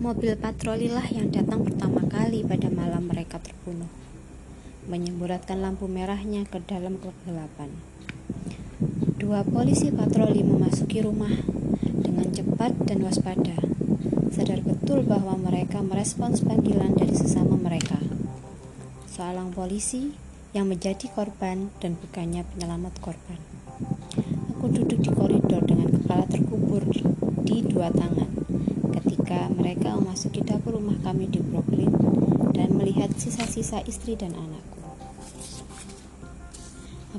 Mobil patroli lah yang datang pertama kali pada malam mereka terbunuh, menyemburatkan lampu merahnya ke dalam kegelapan. Dua polisi patroli memasuki rumah dengan cepat dan waspada, sadar betul bahwa mereka merespons panggilan dari sesama mereka. Seorang polisi yang menjadi korban dan bukannya penyelamat korban. Aku duduk di koridor dengan kepala terkubur di dua tangan ketika mereka memasuki dapur rumah kami di Brooklyn dan melihat sisa-sisa istri dan anakku.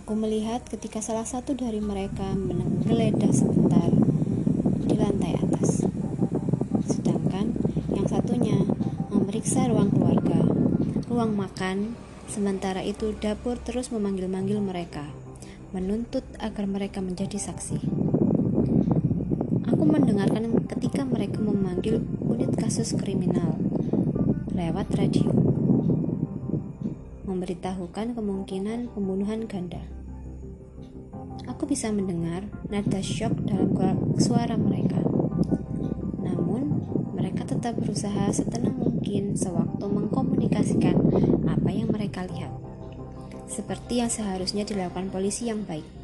Aku melihat ketika salah satu dari mereka menggeledah sebentar di lantai atas. Sedangkan yang satunya memeriksa ruang keluarga, ruang makan, sementara itu dapur terus memanggil-manggil mereka, menuntut agar mereka menjadi saksi. Aku mendengarkan ketika mereka memanggil unit kasus kriminal lewat radio, memberitahukan kemungkinan pembunuhan ganda. Aku bisa mendengar nada shock dalam suara mereka. Namun, mereka tetap berusaha setenang mungkin sewaktu mengkomunikasikan apa yang mereka lihat. Seperti yang seharusnya dilakukan polisi yang baik.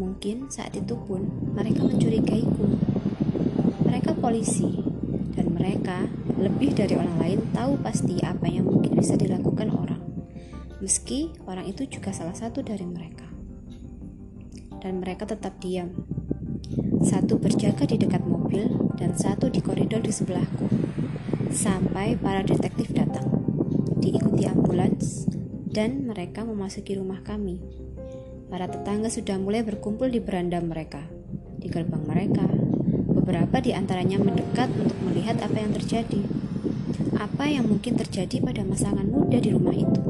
Mungkin saat itu pun mereka mencurigaiku. Mereka polisi, dan mereka lebih dari orang lain tahu pasti apa yang mungkin bisa dilakukan orang. Meski orang itu juga salah satu dari mereka. Dan mereka tetap diam. Satu berjaga di dekat mobil dan satu di koridor di sebelahku. Sampai para detektif datang. Diikuti ambulans dan mereka memasuki rumah kami Para tetangga sudah mulai berkumpul di beranda mereka, di gerbang mereka. Beberapa di antaranya mendekat untuk melihat apa yang terjadi. Apa yang mungkin terjadi pada pasangan muda di rumah itu?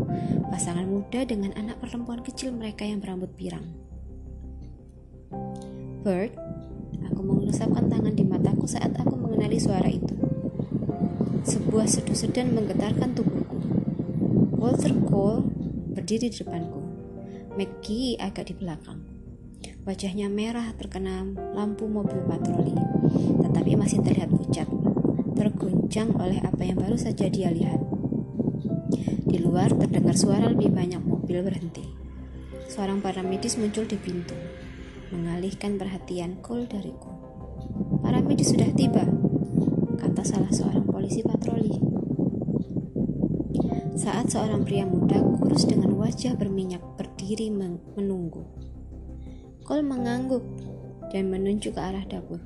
Pasangan muda dengan anak perempuan kecil mereka yang berambut pirang. Bert, aku mengusapkan tangan di mataku saat aku mengenali suara itu. Sebuah sedu sedan menggetarkan tubuhku. Walter Cole berdiri di depanku. Maggie agak di belakang. Wajahnya merah terkena lampu mobil patroli, tetapi masih terlihat pucat, terguncang oleh apa yang baru saja dia lihat. Di luar terdengar suara lebih banyak mobil berhenti. Seorang para medis muncul di pintu, mengalihkan perhatian Cole dariku. Para medis sudah tiba, kata salah seorang polisi patroli. Saat seorang pria muda kurus dengan wajah berminyak berdiri menunggu. Cole mengangguk dan menunjuk ke arah dapur.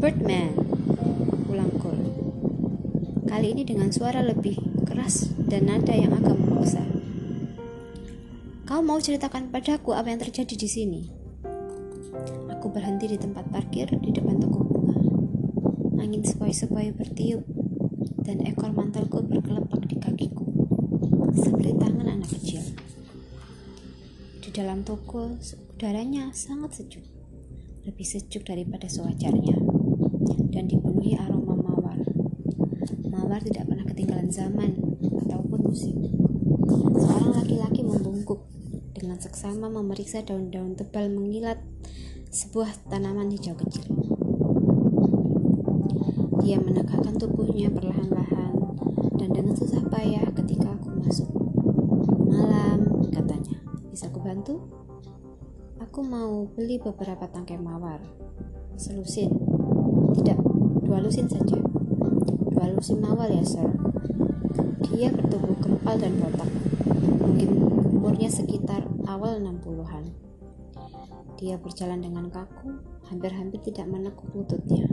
Birdman, ulang Cole. Kali ini dengan suara lebih keras dan nada yang agak memaksa. Kau mau ceritakan padaku apa yang terjadi di sini? Aku berhenti di tempat parkir di depan toko bunga. Angin sepoi-sepoi bertiup dan ekor mantelku berkelepak di kakiku, seperti tangan anak kecil. Di dalam toko, udaranya sangat sejuk, lebih sejuk daripada sewajarnya, dan dipenuhi aroma mawar. Mawar tidak pernah ketinggalan zaman ataupun musim. Seorang laki-laki membungkuk dengan seksama memeriksa daun-daun tebal mengilat sebuah tanaman hijau kecil. Dia menegakkan tubuhnya perlahan-lahan dan dengan susah payah ketika aku masuk. Malam, katanya. Bisa aku bantu? Aku mau beli beberapa tangkai mawar. Selusin. Tidak, dua lusin saja. Dua lusin mawar ya, sir. Dia bertubuh kempal dan botak. Mungkin umurnya sekitar awal 60-an. Dia berjalan dengan kaku, hampir-hampir tidak menekuk lututnya.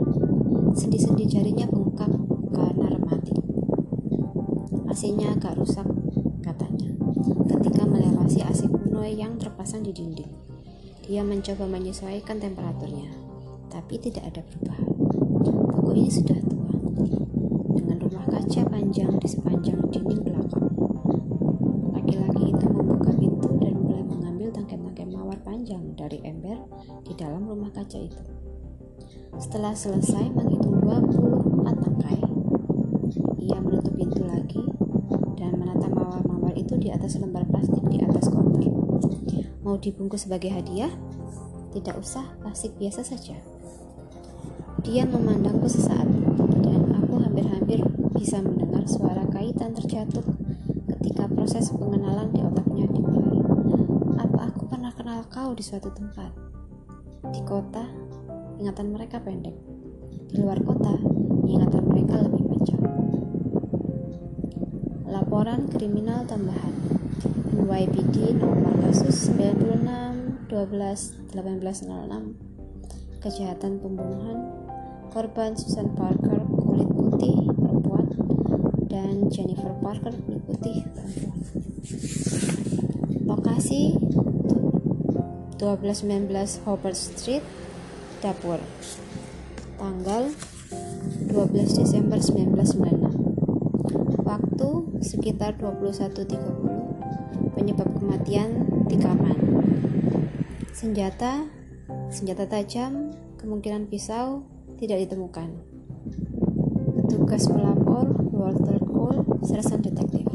Sendi-sendi jarinya bengkak karena rematik. AC-nya agak rusak, katanya. Ketika melewati AC yang terpasang di dinding, dia mencoba menyesuaikan temperaturnya, tapi tidak ada perubahan. Toko ini sudah tua, dengan rumah kaca panjang di sepanjang dinding belakang. Laki-laki itu membuka pintu dan mulai mengambil tangkai-tangkai mawar panjang dari ember di dalam rumah kaca itu. Setelah selesai menghitung 24 tangkai, ia menutup pintu lagi dan menata mawar-mawar itu di atas lembar plastik di atas counter. Mau dibungkus sebagai hadiah? Tidak usah, plastik biasa saja. Dia memandangku sesaat, dan aku hampir-hampir bisa mendengar suara kaitan terjatuh ketika proses pengenalan di otaknya dimulai. Apa aku pernah kenal kau di suatu tempat? Di kota, ingatan mereka pendek. Di luar kota, ingatan mereka lebih panjang. Laporan kriminal tambahan NYPD nomor kasus 96 12 1806 kejahatan pembunuhan. Korban Susan Parker kulit putih perempuan. Dan Jennifer Parker kulit putih perempuan. Lokasi 1219 Hobart Street dapur. Tanggal 12 Desember 1996 waktu sekitar 21.30 penyebab kematian di kamar senjata Senjata tajam, kemungkinan pisau, tidak ditemukan. Petugas pelapor, Walter Cole, sersan detektif.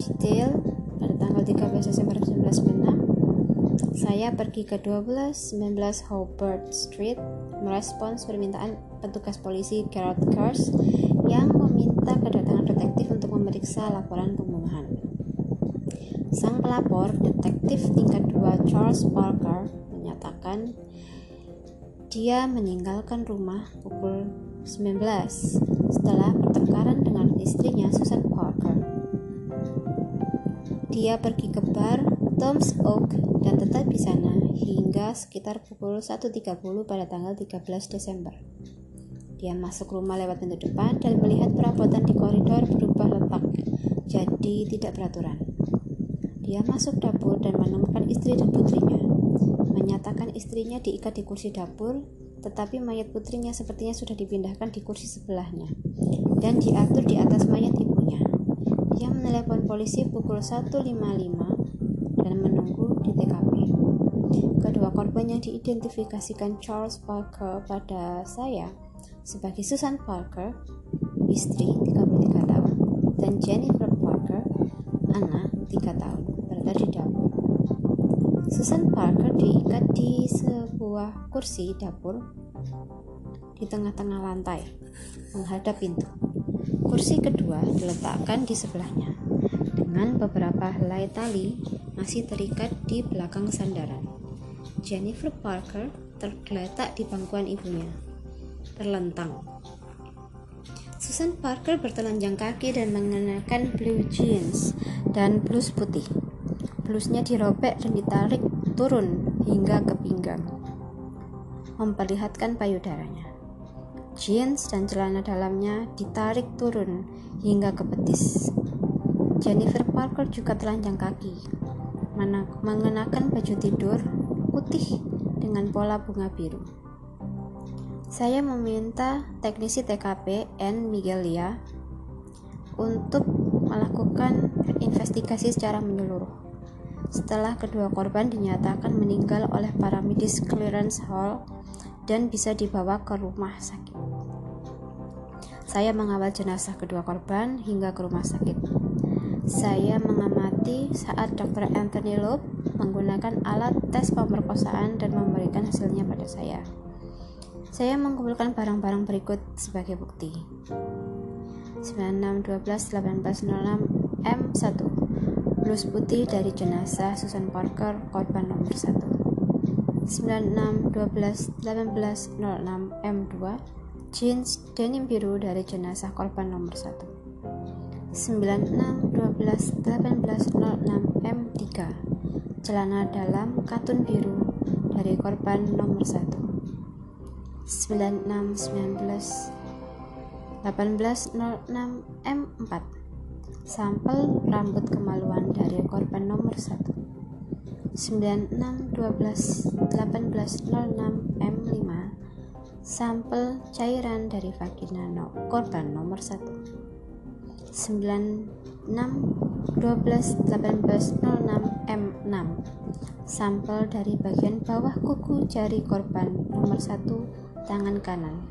Detail, pada tanggal 13 Desember 1996, saya pergi ke 1219 Hobart Street merespons permintaan petugas polisi Gerald Kers yang meminta kedatangan detektif untuk memeriksa laporan pembunuhan. Sang pelapor, detektif tingkat 2 Charles Parker, menyatakan dia meninggalkan rumah pukul 19 setelah pertengkaran dengan istrinya Susan Parker. Dia pergi ke bar Tom's Oak dan tetap di sana hingga sekitar pukul 1.30 pada tanggal 13 Desember. Dia masuk rumah lewat pintu depan dan melihat perabotan di koridor berubah letak, jadi tidak beraturan. Dia masuk dapur dan menemukan istri dan putrinya menyatakan istrinya diikat di kursi dapur, tetapi mayat putrinya sepertinya sudah dipindahkan di kursi sebelahnya dan diatur di atas mayat ibunya. Dia menelepon polisi pukul 1.55 dan menunggu di TKP. Kedua korban yang diidentifikasikan Charles Parker pada saya sebagai Susan Parker, istri 33 tahun, dan Jennifer Parker, anak 3 tahun, berada di dapur. Susan Parker diikat di sebuah kursi dapur di tengah-tengah lantai, menghadap pintu. Kursi kedua diletakkan di sebelahnya, dengan beberapa helai tali masih terikat di belakang sandaran. Jennifer Parker tergeletak di bangkuan ibunya, terlentang. Susan Parker bertelanjang kaki dan mengenakan blue jeans dan blus putih. Blusnya dirobek dan ditarik turun hingga ke pinggang, memperlihatkan payudaranya. Jeans dan celana dalamnya ditarik turun hingga ke betis. Jennifer Parker juga telanjang kaki, mengenakan baju tidur putih dengan pola bunga biru. Saya meminta teknisi TKP N. Miguelia untuk melakukan investigasi secara menyeluruh setelah kedua korban dinyatakan meninggal oleh para medis clearance hall dan bisa dibawa ke rumah sakit. Saya mengawal jenazah kedua korban hingga ke rumah sakit. Saya mengamati saat Dr. Anthony Loeb menggunakan alat tes pemerkosaan dan memberikan hasilnya pada saya. Saya mengumpulkan barang-barang berikut sebagai bukti. 96121806 M1 Blus putih dari jenazah Susan Parker, korban nomor 1. 96 12 18 06 M2 jeans denim biru dari jenazah korban nomor 1. 96 12 18 06 M3 celana dalam katun biru dari korban nomor 1. 96 19 18 06 M4 Sampel rambut kemaluan dari korban nomor 1 96 12 18 06 M5 Sampel cairan dari vagina no, korban nomor 1 96 12 18 06 M6 Sampel dari bagian bawah kuku jari korban nomor 1 tangan kanan.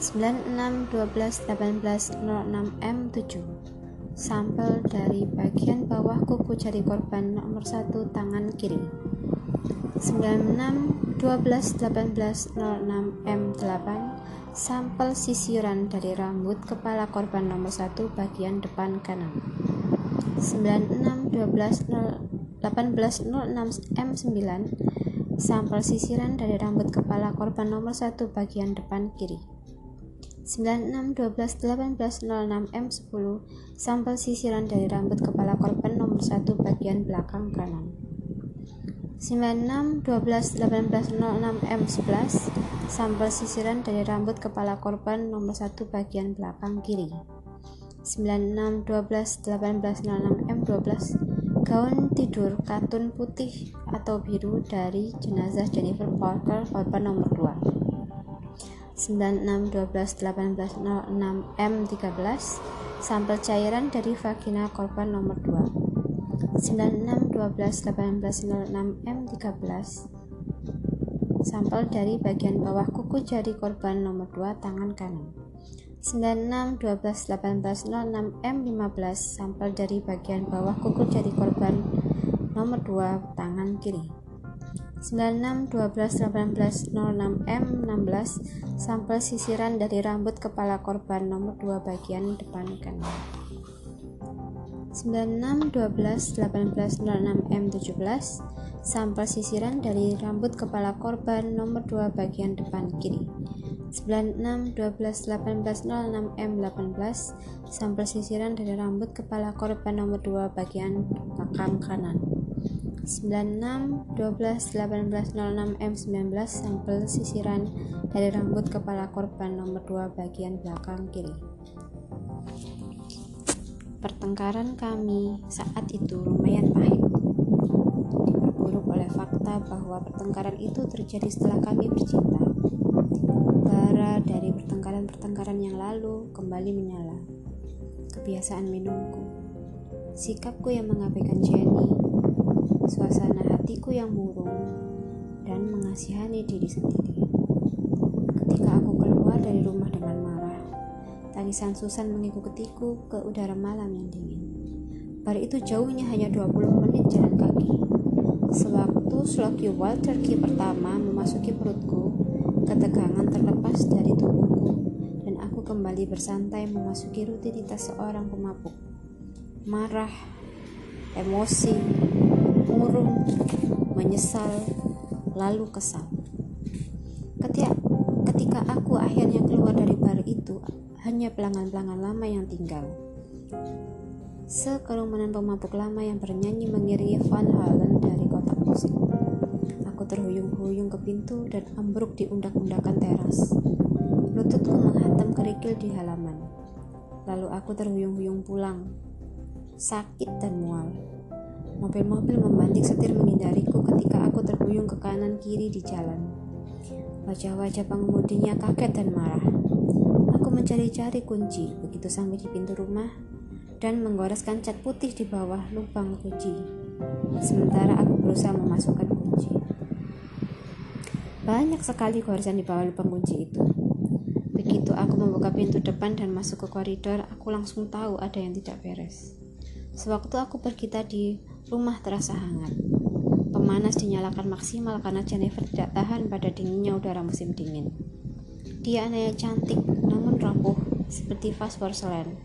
96 12 18 06 M7 Sampel dari bagian bawah kuku jari korban nomor 1 tangan kiri. 96 12 18 06 M8 sampel sisiran dari rambut kepala korban nomor 1 bagian depan kanan. 96 12 18 06 M9 sampel sisiran dari rambut kepala korban nomor 1 bagian depan kiri. 96 12 18 06 M10 sampel sisiran dari rambut kepala korban nomor 1 bagian belakang kanan. 96 12 18 06 M11 sampel sisiran dari rambut kepala korban nomor 1 bagian belakang kiri. 96 12 18 06 M12 gaun tidur katun putih atau biru dari jenazah Jennifer Parker korban nomor 2 96 12 18 06 M13 sampel cairan dari vagina korban nomor 2 96 12 18 06 M13 sampel dari bagian bawah kuku jari korban nomor 2 tangan kanan 96 12 18 06 M15 sampel dari bagian bawah kuku jari korban nomor 2 tangan kiri. 96 12 18 06 M16 sampel sisiran dari rambut kepala korban nomor 2 bagian depan kanan. 96 12 18 06 M17 sampel sisiran dari rambut kepala korban nomor 2 bagian depan kiri 96 12 18 06 M18 sampel sisiran dari rambut kepala korban nomor 2 bagian belakang kanan 96 12 18 06 M19 sampel sisiran dari rambut kepala korban nomor 2 bagian belakang kiri Pertengkaran kami saat itu lumayan pahit. Diperburuk oleh fakta bahwa pertengkaran itu terjadi setelah kami bercinta. Bara dari pertengkaran-pertengkaran yang lalu kembali menyala. Kebiasaan minumku, sikapku yang mengabaikan Jenny, suasana hatiku yang murung, dan mengasihani diri sendiri. Ketika aku keluar dari rumah dengan marah, Tangisan Susan mengikutiku ke udara malam yang dingin. Bar itu jauhnya hanya 20 menit jalan kaki. Sewaktu sloki wild turkey pertama memasuki perutku, ketegangan terlepas dari tubuhku dan aku kembali bersantai memasuki rutinitas seorang pemabuk. Marah, emosi, murung, menyesal, lalu kesal. Ketika, ketika aku akhirnya keluar dari bar itu, hanya pelanggan-pelanggan lama yang tinggal. Sekerumunan pemabuk lama yang bernyanyi mengiringi Van Halen dari kotak musik. Aku terhuyung-huyung ke pintu dan ambruk di undak-undakan teras. Lututku menghantam kerikil di halaman. Lalu aku terhuyung-huyung pulang. Sakit dan mual. Mobil-mobil membanting setir menghindariku ketika aku terhuyung ke kanan kiri di jalan. Wajah-wajah pengemudinya kaget dan marah mencari-cari kunci begitu sampai di pintu rumah dan menggoreskan cat putih di bawah lubang kunci. Sementara aku berusaha memasukkan kunci. Banyak sekali goresan di bawah lubang kunci itu. Begitu aku membuka pintu depan dan masuk ke koridor, aku langsung tahu ada yang tidak beres. Sewaktu aku pergi tadi, rumah terasa hangat. Pemanas dinyalakan maksimal karena Jennifer tidak tahan pada dinginnya udara musim dingin. Dia anak cantik, namun rapuh, seperti vas porselen.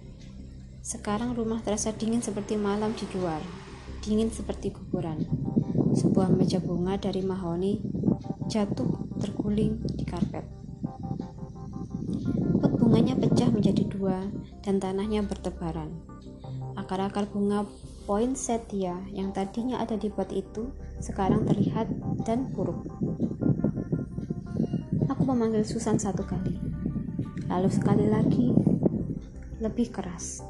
Sekarang rumah terasa dingin seperti malam di luar, dingin seperti kuburan. Sebuah meja bunga dari mahoni jatuh terguling di karpet. Pot bunganya pecah menjadi dua dan tanahnya bertebaran. Akar-akar bunga poinsettia yang tadinya ada di pot itu sekarang terlihat dan buruk memanggil Susan satu kali. Lalu sekali lagi, lebih keras.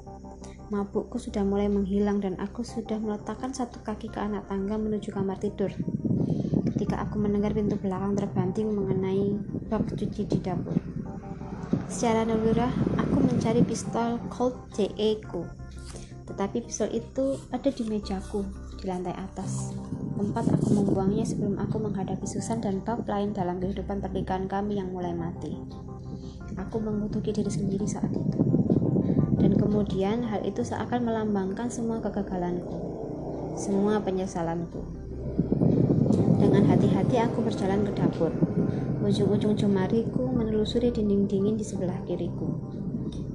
Mabukku sudah mulai menghilang dan aku sudah meletakkan satu kaki ke anak tangga menuju kamar tidur. Ketika aku mendengar pintu belakang terbanting mengenai bak cuci di dapur. Secara nalurah, aku mencari pistol Colt JE ku. Tetapi pistol itu ada di mejaku di lantai atas tempat aku membuangnya sebelum aku menghadapi Susan dan Bob lain dalam kehidupan pernikahan kami yang mulai mati. Aku mengutuki diri sendiri saat itu. Dan kemudian hal itu seakan melambangkan semua kegagalanku, semua penyesalanku. Dengan hati-hati aku berjalan ke dapur. Ujung-ujung jemariku menelusuri dinding dingin di sebelah kiriku.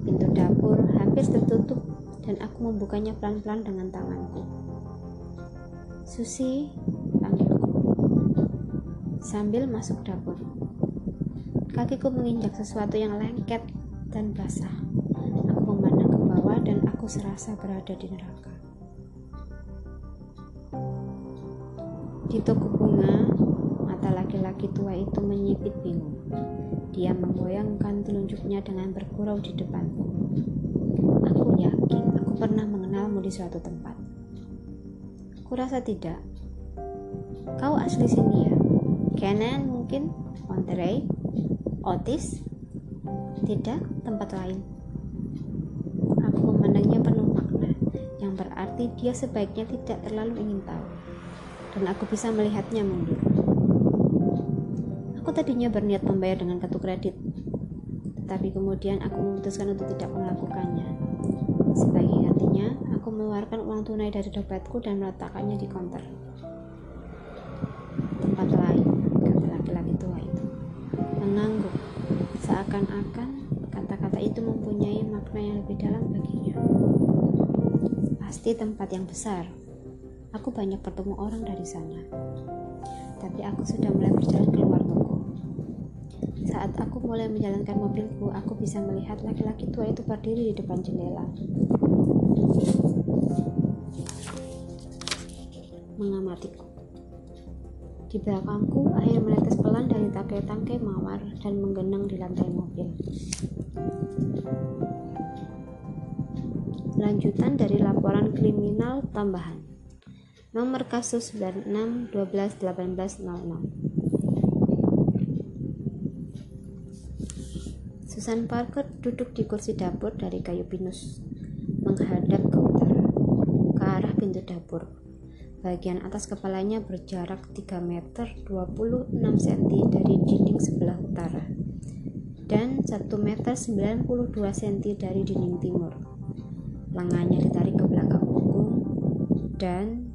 Pintu dapur hampir tertutup dan aku membukanya pelan-pelan dengan tanganku. Susi, panggilku. Sambil masuk dapur. Kakiku menginjak sesuatu yang lengket dan basah. Aku memandang ke bawah dan aku serasa berada di neraka. Di toko bunga, mata laki-laki tua itu menyipit bingung. Dia menggoyangkan telunjuknya dengan bergurau di depanku. Aku yakin aku pernah mengenalmu di suatu tempat. Kurasa tidak. Kau asli sini ya? Kenan mungkin? Monterey? Otis? Tidak, tempat lain. Aku memandangnya penuh makna, yang berarti dia sebaiknya tidak terlalu ingin tahu dan aku bisa melihatnya mundur. Aku tadinya berniat membayar dengan kartu kredit, tetapi kemudian aku memutuskan untuk tidak melakukannya. Sebagai gantinya, aku mengeluarkan uang tunai dari dompetku dan meletakkannya di konter. Tempat lain, kata laki-laki tua itu. Mengangguk, seakan-akan kata-kata itu mempunyai makna yang lebih dalam baginya. Pasti tempat yang besar, Aku banyak bertemu orang dari sana. Tapi aku sudah mulai berjalan keluar toko. Saat aku mulai menjalankan mobilku, aku bisa melihat laki-laki tua itu berdiri di depan jendela. Mengamatiku. Di belakangku, air menetes pelan dari tangkai-tangkai mawar dan menggenang di lantai mobil. Lanjutan dari laporan kriminal tambahan nomor kasus 96 12 18 Susan Parker duduk di kursi dapur dari kayu pinus, menghadap ke utara, ke arah pintu dapur. Bagian atas kepalanya berjarak 3 meter 26 cm dari dinding sebelah utara dan 1 meter 92 cm dari dinding timur. Lengannya ditarik ke dan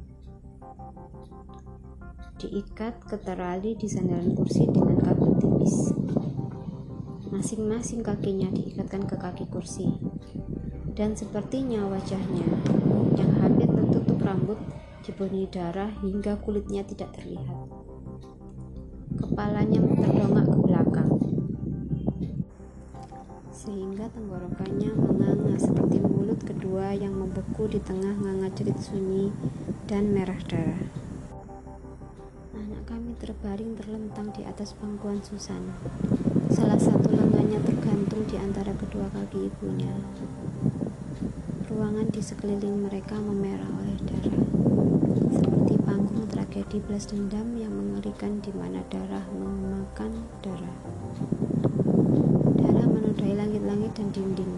diikat ke terali di sandaran kursi dengan kabel tipis. Masing-masing kakinya diikatkan ke kaki kursi. Dan sepertinya wajahnya yang hampir tertutup rambut dipenuhi darah hingga kulitnya tidak terlihat. Kepalanya terdongak ke sehingga tenggorokannya menganga seperti mulut kedua yang membeku di tengah nganga cerit sunyi dan merah darah kami terbaring terlentang di atas pangkuan Susan. Salah satu lengannya tergantung di antara kedua kaki ibunya. Ruangan di sekeliling mereka memerah oleh darah, seperti panggung tragedi belas dendam yang mengerikan di mana darah memakan darah. Menodai langit-langit dan dinding,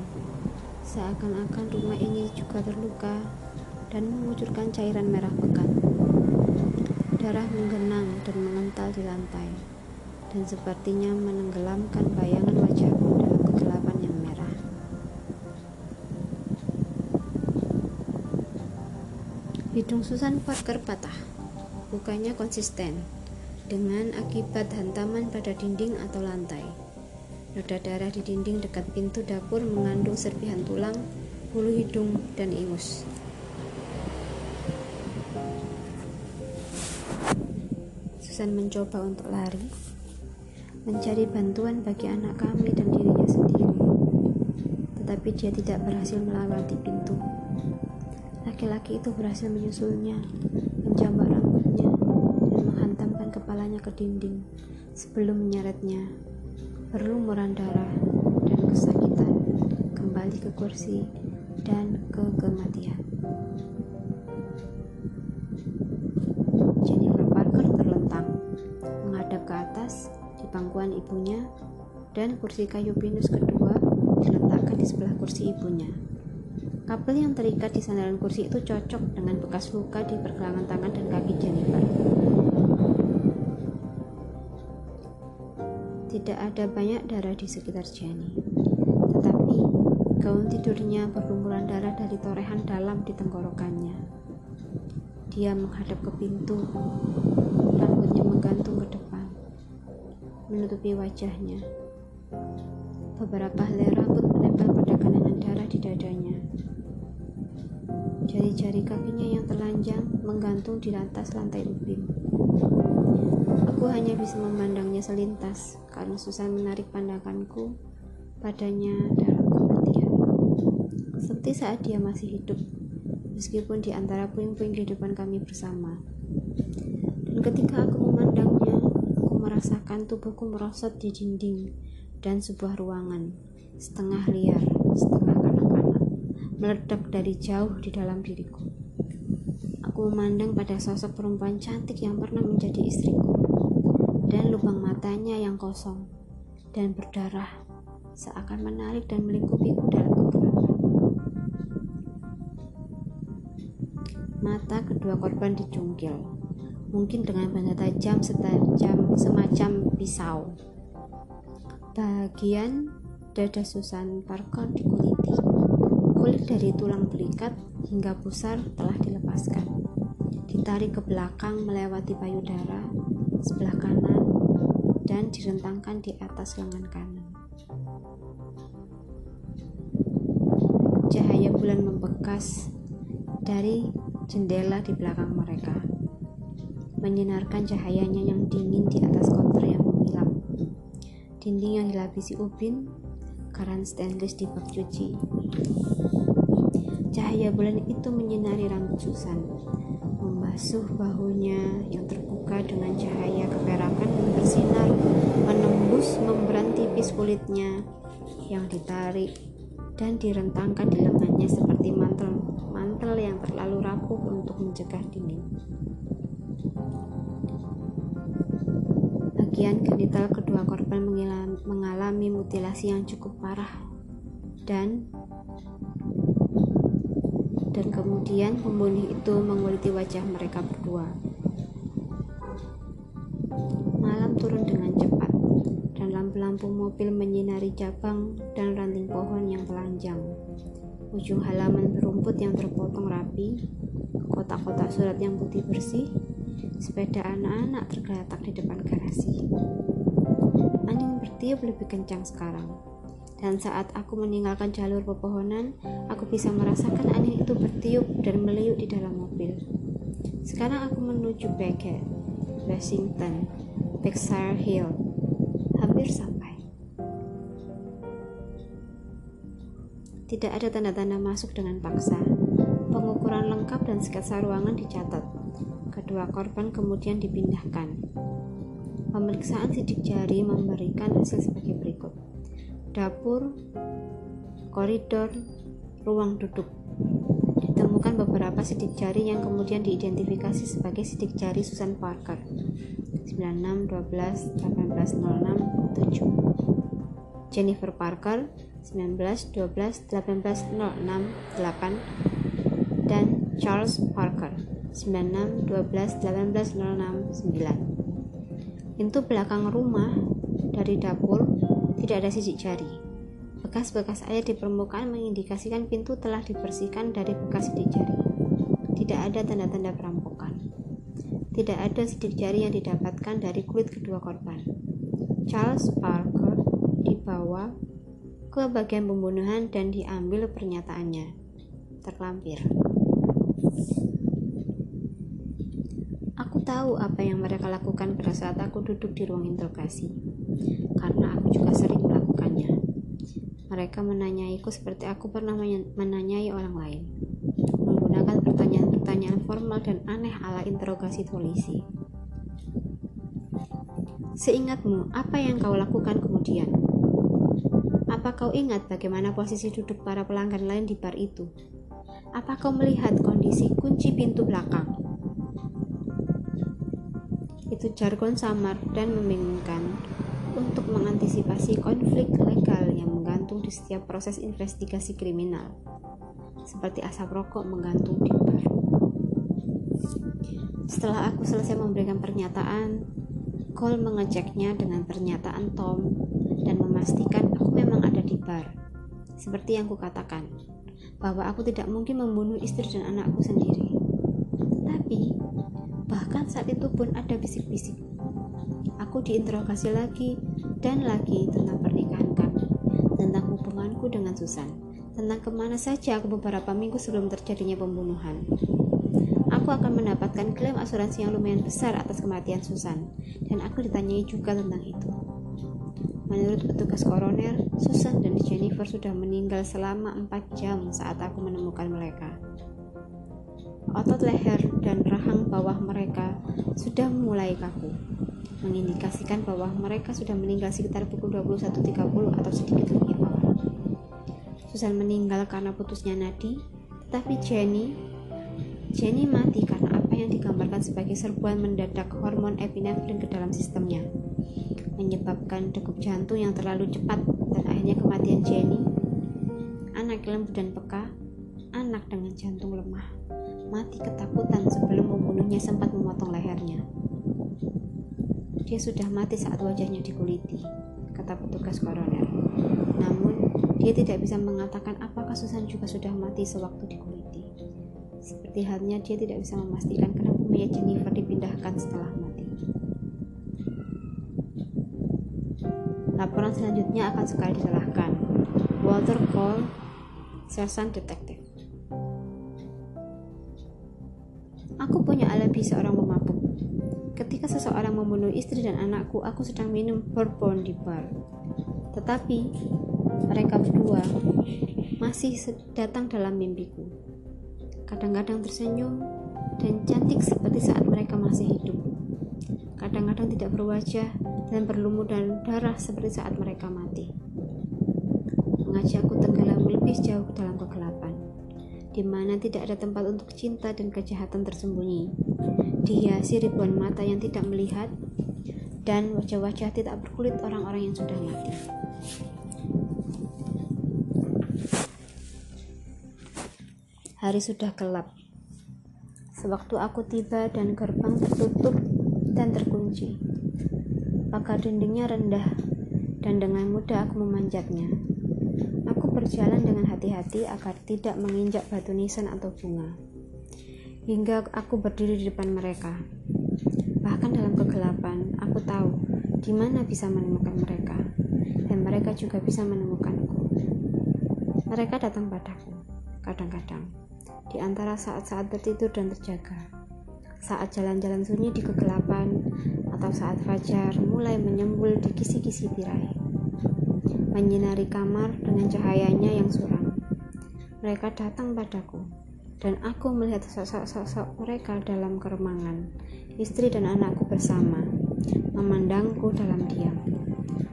seakan-akan rumah ini juga terluka dan mengucurkan cairan merah pekat. Darah menggenang dan mengental di lantai, dan sepertinya menenggelamkan bayangan wajahku dalam kegelapan yang merah. Hidung Susan Parker patah, bukannya konsisten, dengan akibat hantaman pada dinding atau lantai. Noda darah di dinding dekat pintu dapur mengandung serpihan tulang, bulu hidung, dan ingus. Susan mencoba untuk lari, mencari bantuan bagi anak kami dan dirinya sendiri. Tetapi dia tidak berhasil melewati pintu. Laki-laki itu berhasil menyusulnya, menjambak rambutnya, dan menghantamkan kepalanya ke dinding sebelum menyeretnya. Berlumuran darah dan kesakitan kembali ke kursi dan ke kematian. pangkuan ibunya dan kursi kayu pinus kedua diletakkan di sebelah kursi ibunya. Kabel yang terikat di sandaran kursi itu cocok dengan bekas luka di pergelangan tangan dan kaki Jennifer. Tidak ada banyak darah di sekitar Jenny, tetapi gaun tidurnya berlumuran darah dari torehan dalam di tenggorokannya. Dia menghadap ke pintu, rambutnya menggantung ke depan, menutupi wajahnya. Beberapa helai rambut menempel pada genangan darah di dadanya. Jari-jari kakinya yang telanjang menggantung di atas lantai ubin. Aku hanya bisa memandangnya selintas karena susah menarik pandanganku padanya dalam kematian. Seperti saat dia masih hidup meskipun di antara puing-puing kehidupan kami bersama. Dan ketika aku memandangnya, aku merasakan tubuhku merosot di dinding dan sebuah ruangan, setengah liar, setengah kanak-kanak, meledak dari jauh di dalam diriku. Aku memandang pada sosok perempuan cantik yang pernah menjadi istriku, dan lubang matanya yang kosong dan berdarah seakan menarik dan melingkupiku dalam kegelapan. Mata kedua korban dicungkil, mungkin dengan benda tajam setajam semacam pisau. Bagian dada Susan Parker dikuliti. Kulit dari tulang belikat hingga pusar telah dilepaskan. Ditarik ke belakang melewati payudara sebelah kanan dan direntangkan di atas lengan kanan. Cahaya bulan membekas dari jendela di belakang mereka, menyinarkan cahayanya yang dingin di atas konter yang mengilap. Dinding yang dilapisi ubin, karan stainless di bak cuci. Cahaya bulan itu menyinari rambut Susan, membasuh bahunya yang terbuka dengan cahaya keperakan yang bersinar, menembus membran tipis kulitnya yang ditarik dan direntangkan di lengannya seperti mantel mantel yang terlalu rapuh untuk mencegah dingin. Bagian genital kedua korban mengalami mutilasi yang cukup parah dan dan kemudian pembunuh itu menguliti wajah mereka berdua. Turun dengan cepat dan lampu-lampu mobil menyinari cabang dan ranting pohon yang telanjang ujung halaman berumput yang terpotong rapi, kotak-kotak surat yang putih bersih, sepeda anak-anak tergeletak di depan garasi. Angin bertiup lebih kencang sekarang. Dan saat aku meninggalkan jalur pepohonan, aku bisa merasakan angin itu bertiup dan meliuk di dalam mobil. Sekarang aku menuju Beckett, Washington, Berkshire Hill. Hampir sampai. Tidak ada tanda-tanda masuk dengan paksa. Pengukuran lengkap dan sketsa ruangan dicatat. Kedua korban kemudian dipindahkan. Pemeriksaan sidik jari memberikan hasil sebagai berikut. Dapur, koridor, ruang duduk. Ditemukan beberapa sidik jari yang kemudian diidentifikasi sebagai sidik jari Susan Parker. 96 12 18 06 7 Jennifer Parker 19, 12, 18, 06, 8 dan Charles Parker 96, 12, 18, 06, 9 Pintu belakang rumah dari dapur tidak ada sidik jari. Bekas-bekas air di permukaan mengindikasikan pintu telah dibersihkan dari bekas sidik jari. Tidak ada tanda-tanda perampokan. Tidak ada sidik jari yang didapatkan dari kulit kedua korban. Charles Parker dibawa ke bagian pembunuhan dan diambil pernyataannya. Terlampir. Aku tahu apa yang mereka lakukan pada saat aku duduk di ruang interogasi, karena aku juga sering melakukannya. Mereka menanyaiku seperti aku pernah menanyai orang lain, menggunakan pertanyaan-pertanyaan formal dan aneh ala interogasi polisi. Seingatmu, apa yang kau lakukan kemudian? Apa kau ingat bagaimana posisi duduk para pelanggan lain di bar itu? Apa kau melihat kondisi kunci pintu belakang? Itu jargon samar dan membingungkan untuk mengantisipasi konflik legal yang menggantung di setiap proses investigasi kriminal, seperti asap rokok menggantung di bar. Setelah aku selesai memberikan pernyataan, Cole mengeceknya dengan pernyataan Tom dan memastikan aku memang ada di bar. Seperti yang kukatakan, bahwa aku tidak mungkin membunuh istri dan anakku sendiri. Tetapi, bahkan saat itu pun ada bisik-bisik. Aku diinterogasi lagi dan lagi tentang pernikahan kami, tentang hubunganku dengan Susan, tentang ke mana saja aku beberapa minggu sebelum terjadinya pembunuhan. Aku akan mendapatkan klaim asuransi yang lumayan besar atas kematian Susan, dan aku ditanyai juga tentang itu. Menurut petugas koroner, Susan dan Jennifer sudah meninggal selama 4 jam saat aku menemukan mereka. Otot leher dan rahang bawah mereka sudah mulai kaku, mengindikasikan bahwa mereka sudah meninggal sekitar pukul 21.30 atau sedikit lebih awal. Susan meninggal karena putusnya nadi, tetapi Jenny Jenny mati karena apa yang digambarkan sebagai serbuan mendadak hormon epinefrin ke dalam sistemnya menyebabkan degup jantung yang terlalu cepat dan akhirnya kematian Jenny. Anak lembu dan peka anak dengan jantung lemah mati ketakutan sebelum pembunuhnya sempat memotong lehernya. Dia sudah mati saat wajahnya dikuliti kata petugas koroner. Namun dia tidak bisa mengatakan apakah Susan juga sudah mati sewaktu dikuliti seperti halnya dia tidak bisa memastikan kenapa mayat Jennifer dipindahkan setelah mati Laporan selanjutnya akan sekali diserahkan. Walter Cole, Sersan Detektif. Aku punya alibi seorang pemabuk. Ketika seseorang membunuh istri dan anakku, aku sedang minum bourbon di bar. Tetapi mereka berdua masih datang dalam mimpiku. Kadang-kadang tersenyum dan cantik seperti saat mereka masih hidup. Kadang-kadang tidak berwajah dan berlumur dan darah seperti saat mereka mati. Mengajakku tenggelam lebih jauh dalam kegelapan, di mana tidak ada tempat untuk cinta dan kejahatan tersembunyi. Dihiasi ribuan mata yang tidak melihat dan wajah-wajah tidak berkulit orang-orang yang sudah mati. Hari sudah gelap. Sewaktu aku tiba dan gerbang tertutup dan terkunci. Pagar dindingnya rendah, dan dengan mudah aku memanjatnya. Aku berjalan dengan hati-hati agar tidak menginjak batu nisan atau bunga. Hingga aku berdiri di depan mereka. Bahkan dalam kegelapan, aku tahu di mana bisa menemukan mereka, dan mereka juga bisa menemukanku. Mereka datang padaku, kadang-kadang, di antara saat-saat bertidur dan terjaga saat jalan-jalan sunyi di kegelapan atau saat fajar mulai menyembul di kisi-kisi tirai. Menyinari kamar dengan cahayanya yang suram. Mereka datang padaku, dan aku melihat sosok-sosok mereka dalam keremangan, istri dan anakku bersama, memandangku dalam diam.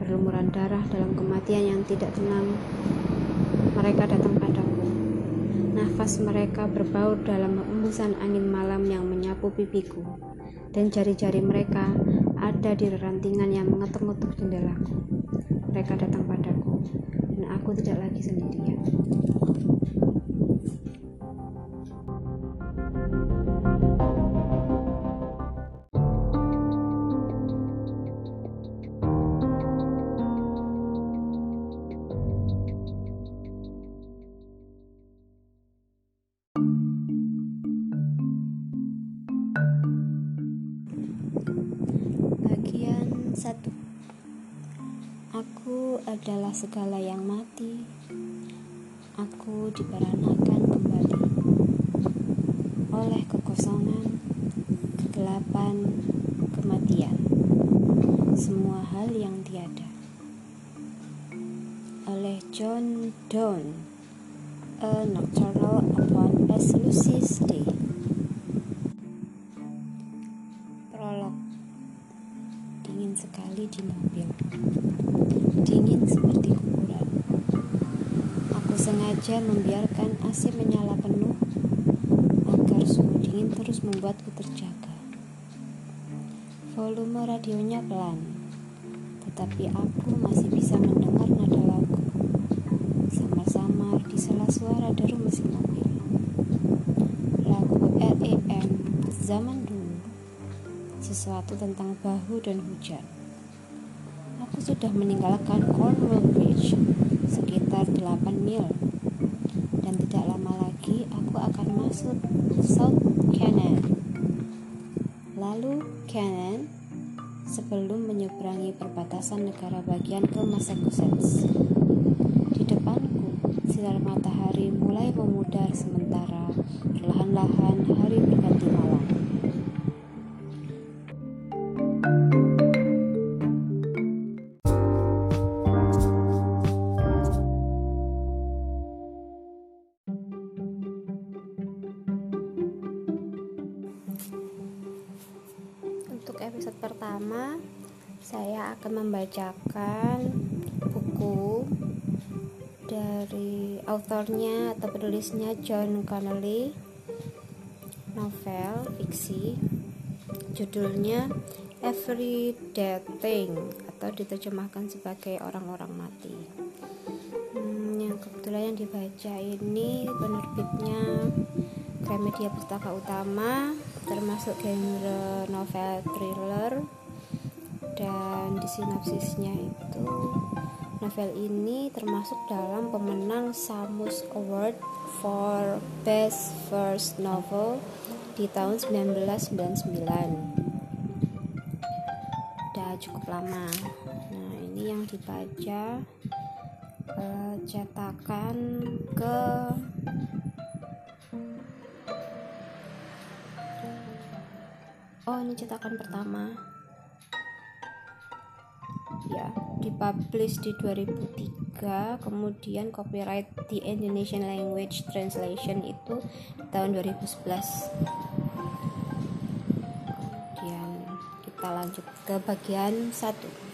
Berlumuran darah dalam kematian yang tidak tenang, mereka datang padaku Nafas mereka berbaur dalam embusan angin malam yang menyapu pipiku, dan jari-jari mereka ada di rantingan yang mengetuk-ngetuk jendelaku. Mereka datang padaku, dan aku tidak lagi sendirian. Segala yang mati, aku diperanakan kembali oleh kekosongan, kegelapan, kematian, semua hal yang tiada. Oleh John Donne, A Nocturnal Upon a Lucy's Day. Sengaja membiarkan AC menyala penuh agar suhu dingin terus membuatku terjaga. Volume radionya pelan, tetapi aku masih bisa mendengar nada lagu. Samar-samar di sela suara deru mesin mobil. Lagu REM zaman dulu, sesuatu tentang bahu dan hujan aku sudah meninggalkan Cornwall Bridge sekitar 8 mil dan tidak lama lagi aku akan masuk South Canaan lalu Cannon sebelum menyeberangi perbatasan negara bagian ke Massachusetts. Di depanku, sinar matahari mulai memudar sementara perlahan-lahan hari berganti malam. Membacakan buku dari autornya atau penulisnya John Connolly, novel fiksi, judulnya Every Dead Thing atau diterjemahkan sebagai orang-orang mati. Hmm, yang kebetulan yang dibaca ini penerbitnya Gramedia Pustaka Utama termasuk genre novel thriller dan di sinopsisnya itu novel ini termasuk dalam pemenang Samus Award for Best First Novel di tahun 1999 udah cukup lama. Nah ini yang dibaca uh, cetakan ke oh ini cetakan pertama ya dipublish di 2003 kemudian copyright di Indonesian Language Translation itu tahun 2011 kemudian kita lanjut ke bagian satu